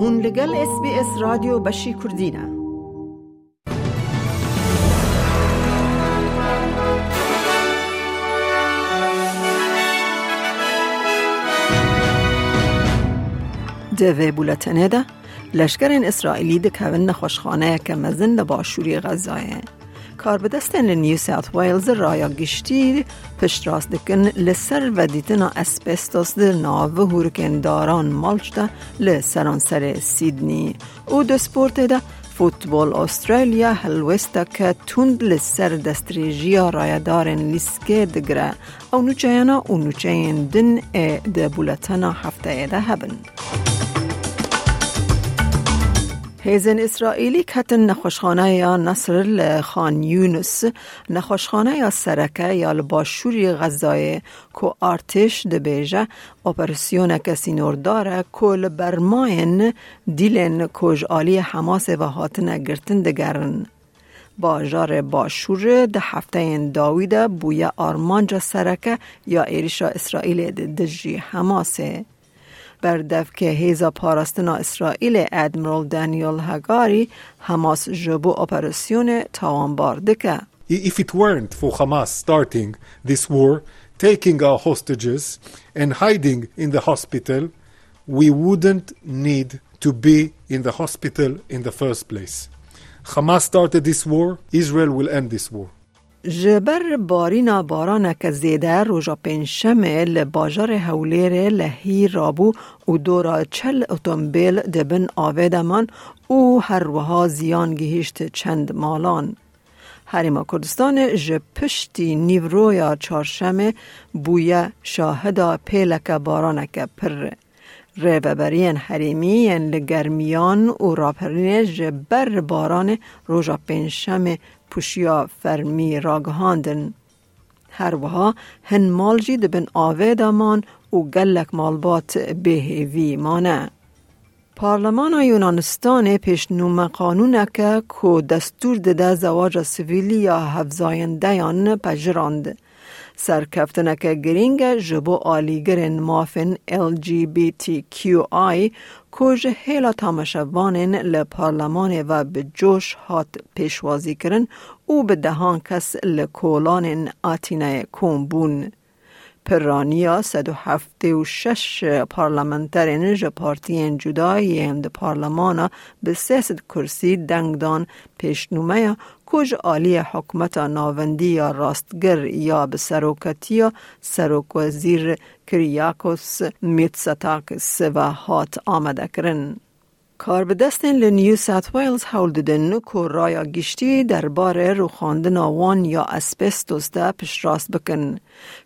هون لگل اس بی اس رادیو بشی کردینه دوی بولتنه ده لشکر اسرائیلی دکوین نخوشخانه که مزن لباشوری غزایه کار به دستن نیو ساوت ویلز رایا گشتی پشت راست دکن لسر و دیتنا اسپستوس در ناو هورکن داران مالچ ده لسران سر سیدنی او دو سپورت ده فوتبال استرالیا هلوستا که تند لسر دستریجیا رایدارن لیسکه دگره او نوچهینا او نوچهین دن ده بولتنا هفته ده هبن. هیزن اسرائیلی کتن نخوشخانه یا نصر لخان یونس نخوشخانه یا سرکه یا لباشوری غذای که آرتش دبیجه اپراسیون کسی داره که لبرماین دیلن کج آلی حماس و هاتن گرتن دگرن. باجار باشور ده هفته داویده بویا آرمانجا سرکه یا ایریشا اسرائیل دجی حماسه. بردف که هیزا پاراستنا اسرائیل ادمیرال دانیل هگاری حماس جبو اپراسیون تاوانبار دکه. If it weren't for Hamas starting this war, taking our hostages and hiding in the hospital, we wouldn't need to be in the hospital in the first place. Hamas started this war, Israel will end this war. جبر بارینا باران که زیده روژا پنجشمه لباجار هولیر لحی رابو و دورا چل اتومبیل دبن آویدمان او هر وها زیان گهیشت چند مالان. حریما کردستان ج پشتی نیورویا چارشمه بویا شاهدا پیلک بارانک پر. ریببرین حریمی لگرمیان و راپرین جبر باران روژا پنجشمه پوشیا فرمی راگهاندن. هر وها هن مالجی دبن آوه دامان و گلک مالبات بهیوی مانه. پارلمان یونانستان پیشنوم قانون که که دستور دده زواج سویلی یا هفزاینده یان پجراند. سرکفتنک گرینگ جبو آلیگرن مافن LGBTQI کج هیلا تامشوانین لپارلمان و به جوش هات پیشوازی کرن او به دهان کس لکولان آتینه کومبون. پرانیا 176 پارلمنترین جا پارتین جدایی هم ده پارلمانا به سیست کرسی دنگدان پیشنومه کج آلی حکمت ناوندی یا راستگر یا به سروکتی یا سروک وزیر کریاکوس میتساتاکس و هات آمده کرن. کار به دستن لنیو سات ویلز حول ددن که رایا گشتی درباره رو خواندن آوان یا اسپستوس ده پش راست بکن.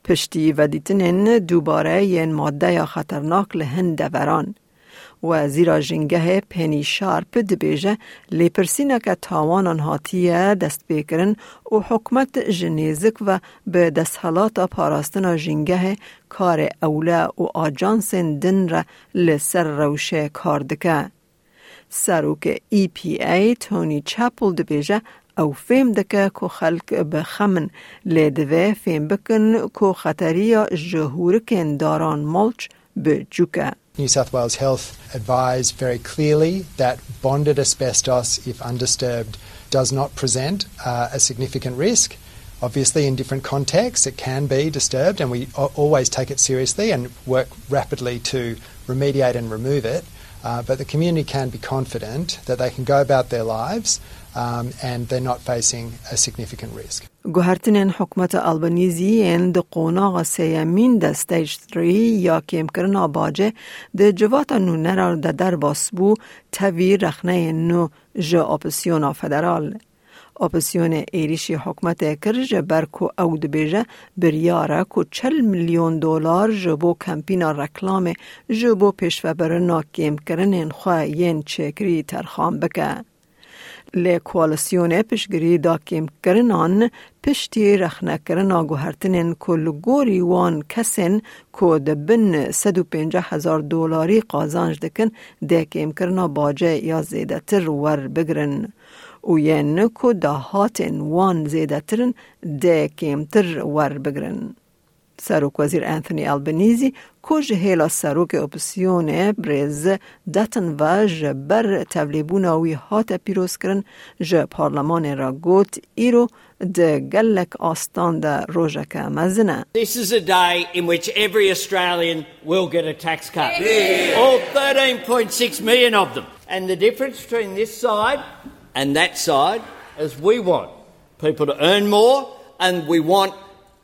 پشتی و دیتنین دوباره ین ماده یا خطرناک لهن دوران. و زیرا جنگه پنی شارپ دبیجه لیپرسینه که تاوانان هاتیه دست بکرن و حکمت جنیزک و به دستحالات پاراستن جنگه کار اوله و آجانس دن را لسر روشه کار دکه. سروک ای پی ای تونی چپل دبیجه او فهم دکه که خلق بخمن لیدوه فهم بکن که خطری جهورکن داران ملچ به جوکه. New South Wales Health advised very clearly that bonded asbestos, if undisturbed, does not present uh, a significant risk. Obviously, in different contexts, it can be disturbed, and we always take it seriously and work rapidly to remediate and remove it. Uh, but the community can be confident that they can go about their lives um, and they're not facing a significant risk. گوهرتنین حکمت البنیزی ان د قوناغ سیمین د ستیج 3 یا کم کرنا باجه د جوات نو نرار د در باسبو توی رخنه نو ج اپسیونا فدرال. اپسیون ایریشی حکمت کرج برکو او دبیجه بریاره کو چل میلیون دلار جبو کمپینا رکلام جبو پیشوبرنا کم کرنین خواه ین چکری ترخام بکه. لی کوالسیون پشگری دا کم کرنان پشتی رخنه کرنا گوهرتنین کل گوری وان کسین کو دبن 150 هزار دلاری قازانج دکن ده کم باجه یا تر ور بگرن. و دا هاتن وان زیده ترن ده کم تر ور بگرن. سروک وزیر انتونی البنیزی کج هیلا سروک اپسیون برز دتن و جبر تولیبون وی هات پیروز کرن جه پارلمان را گوت ایرو ده گلک آستان ده روژک مزنه This is a day in which every Australian will get a tax cut. All 13.6 million of them. And the difference between this side and that side is we want people to earn more and we want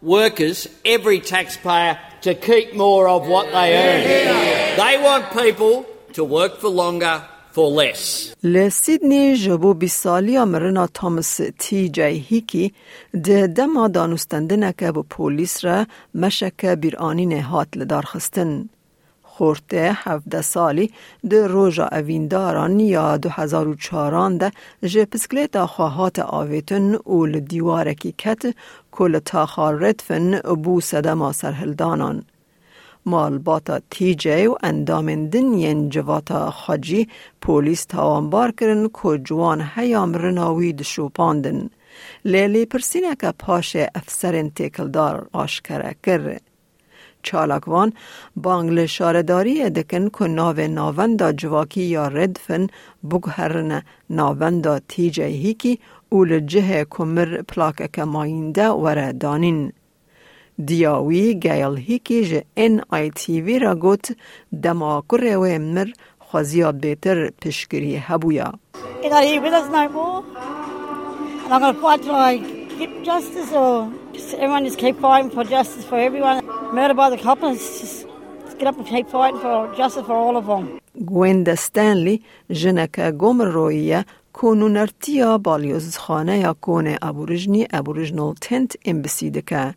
workers, every taxpayer, to keep more of what they earn. They want people to work for longer for less. لسیدنی جبو بیسالی مرنا تامس تی جای هیکی ده دما دانستندنه که با پولیس را مشک بیرانی هات لدار خستن. خورته هفده سالی ده روژا اوینداران یا دو هزار و چاران ده جه پسکلیتا خواهات آویتن و لدیوارکی کت کل تاخار ردفن بو سدما سرهلدانان. مالباتا تی جی و اندامندن ین جواتا خاجی پولیس تاوانبار کرن که جوان هیام رناوی دشوپاندن. لیلی پرسینه که پاش افسرین تکلدار آشکره کر. چالاکوان بانگل شارداری دکن که ناو ناوندا جواکی یا ردفن بگهرن ناوندا تی جی هیکی اول جه کمر پلاک کماینده وره دانین. دیاوی گیل هیکی جه ان آی تی وی را گوت دما کره و مر خوزیا بیتر پشگری هبویا. You're not here with us no more. Get justice or just everyone just keep fighting for justice for everyone. Murder by the coppers, just, just get up and keep fighting for justice for all of them. گویندا ستانلی جنک گومر رویه کونونرتیا بالیوز خانه یا کون ابورجنی ابورجنال تنت امبسی دکه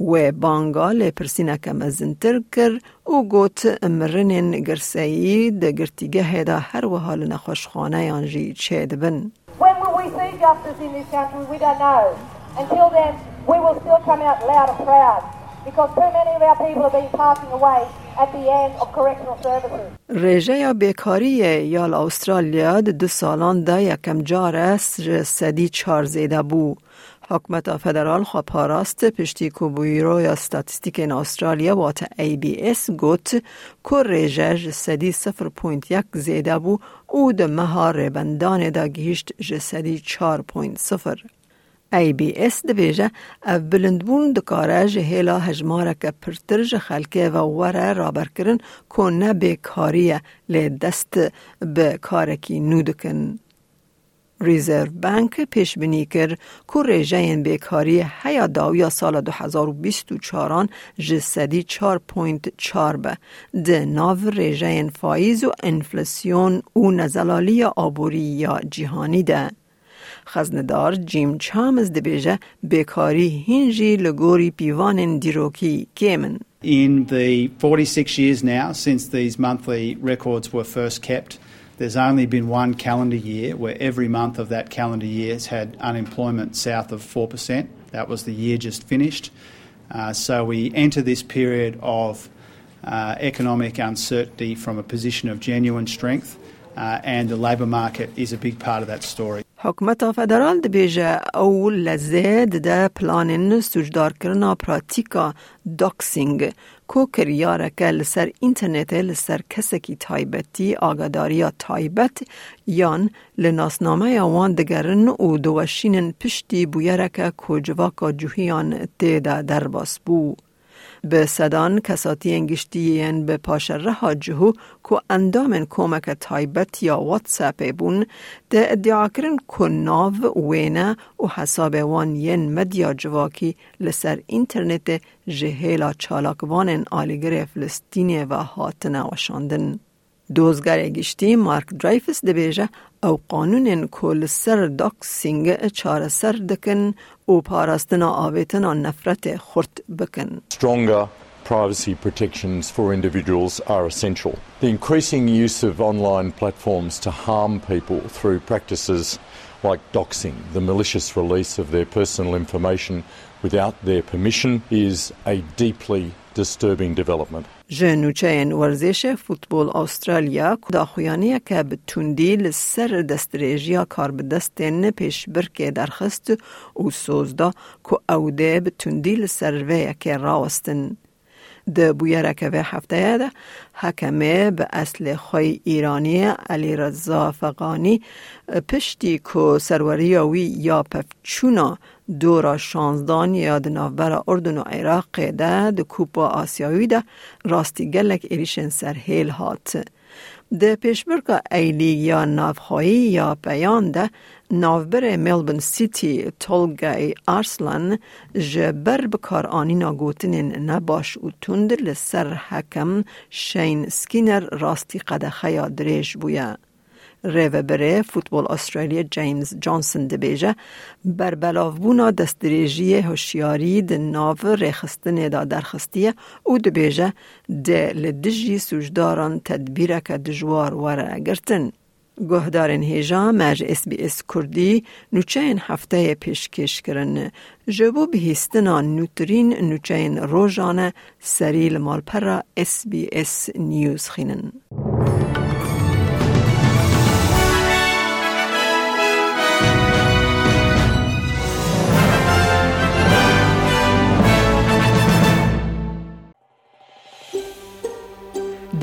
و بانگا لپرسینک مزنتر کر أو گوت مرنین گرسایی ده گرتیگه هدا هر و حال نخوش خانه یانجی چه دبن When will we see justice in this country? We don't know. Until then, we will still come out loud and proud because too many of our people are being passing away. رژه یا بیکاری یال استرالیا دو سالان ده یکم جار سدی چار زیده بو. حکمت فدرال خواه پاراست پشتی که بویرو یا ستاتستیک این استرالیا وات ای بی اس گوت که رژه سدی سفر پوینت یک زیده بو او ده مها ربندان ده گهشت جسدی چار پوینت سفر. ای بی اس ده بیجه او بلندبون دکاره جهیلا هجماره که پرتر خلکه و وره رابر کرن که نه بیکاریه لی دست به کارکی نودکن. ریزرو بانک پیش بینی کرد که رژه بیکاری هیا داویا سال 2024 جسدی 4.4 به ده ناو رژه فایز و انفلاسیون و نزلالی آبوری یا جهانی ده. خزندار جیم چامز ده بیجه بیکاری هنجی لگوری پیوان دیروکی کیمن. In the 46 years now since these monthly records were first kept, there's only been one calendar year where every month of that calendar year has had unemployment south of 4%. That was the year just finished. Uh, so we enter this period of uh, economic uncertainty from a position of genuine strength, uh, and the labour market is a big part of that story. حکومت فدرال ده بیجه او لزید ده پلانین سوجدار کرنا پراتیکا داکسینگ کو کریاره که لسر اینترنت لسر کسکی تایبتی آگاداریا تایبت یان لناسنامه وان دگرن و دوشینن پشتی بویره که کجواکا جوهیان تیده در باس بو. به صدان کساتی انگشتی به پاشره ها جهو که اندام کمک تایبت یا واتساپ بون ده ادعا کرن که ناو وینه و حساب وان ین مدیا جواکی لسر اینترنت جهیلا چالاکوان آلیگر فلسطینی و هاتنه وشاندن. دوزگر گشتی مارک درایفس دبیجه او قانون کل سر داکسینگ چار سر دکن و پاراستنا آویتنا نفرت خورد بکن. Stronger privacy protections for individuals are essential. The increasing use of online platforms to harm people through practices like doxing, the malicious release of their personal information without their permission, is a deeply disturbing development. جنوچه ورزش فوتبال استرالیا داخویانی که به تندی لسر دستریجیا کار به دستین پیش برکه درخست و سوزدا که اوده به تندی لسر که راوستن. د بویرکه به هفته ده حکمه به اصل خوی ایرانی علی رضا فقانی پشتی که سروری وی یا پفچونا دورا شانزدان یا نوبر اردن و عراق ده د کوپا آسیاوی ده راستی گلک ایریشن سر هیل هات. د پیشبرگا ایلی یا نافخوایی یا بیان ده ناوبر ملبن سیتی تولگای ارسلان جبر بکار آنینا گوتنین نباش و تند لسر حکم شین سکینر راستی قدخه یا دریج بویا. ریوبره فوتبال استرالیا جیمز جانسن دبیجه بر بلاوبونا دستریجی هوشیاری د ناو ریخستن دا درخستیه او دبیجه ده لدجی سوجداران تدبیره که دجوار وره اگرتن. گهدارن هیجا مج اس بی اس کردی نوچین هفته پیشکش کرن جبو بهیستنا نوترین نوچین روزانه سریل مالپرا اس بی اس نیوز خینن.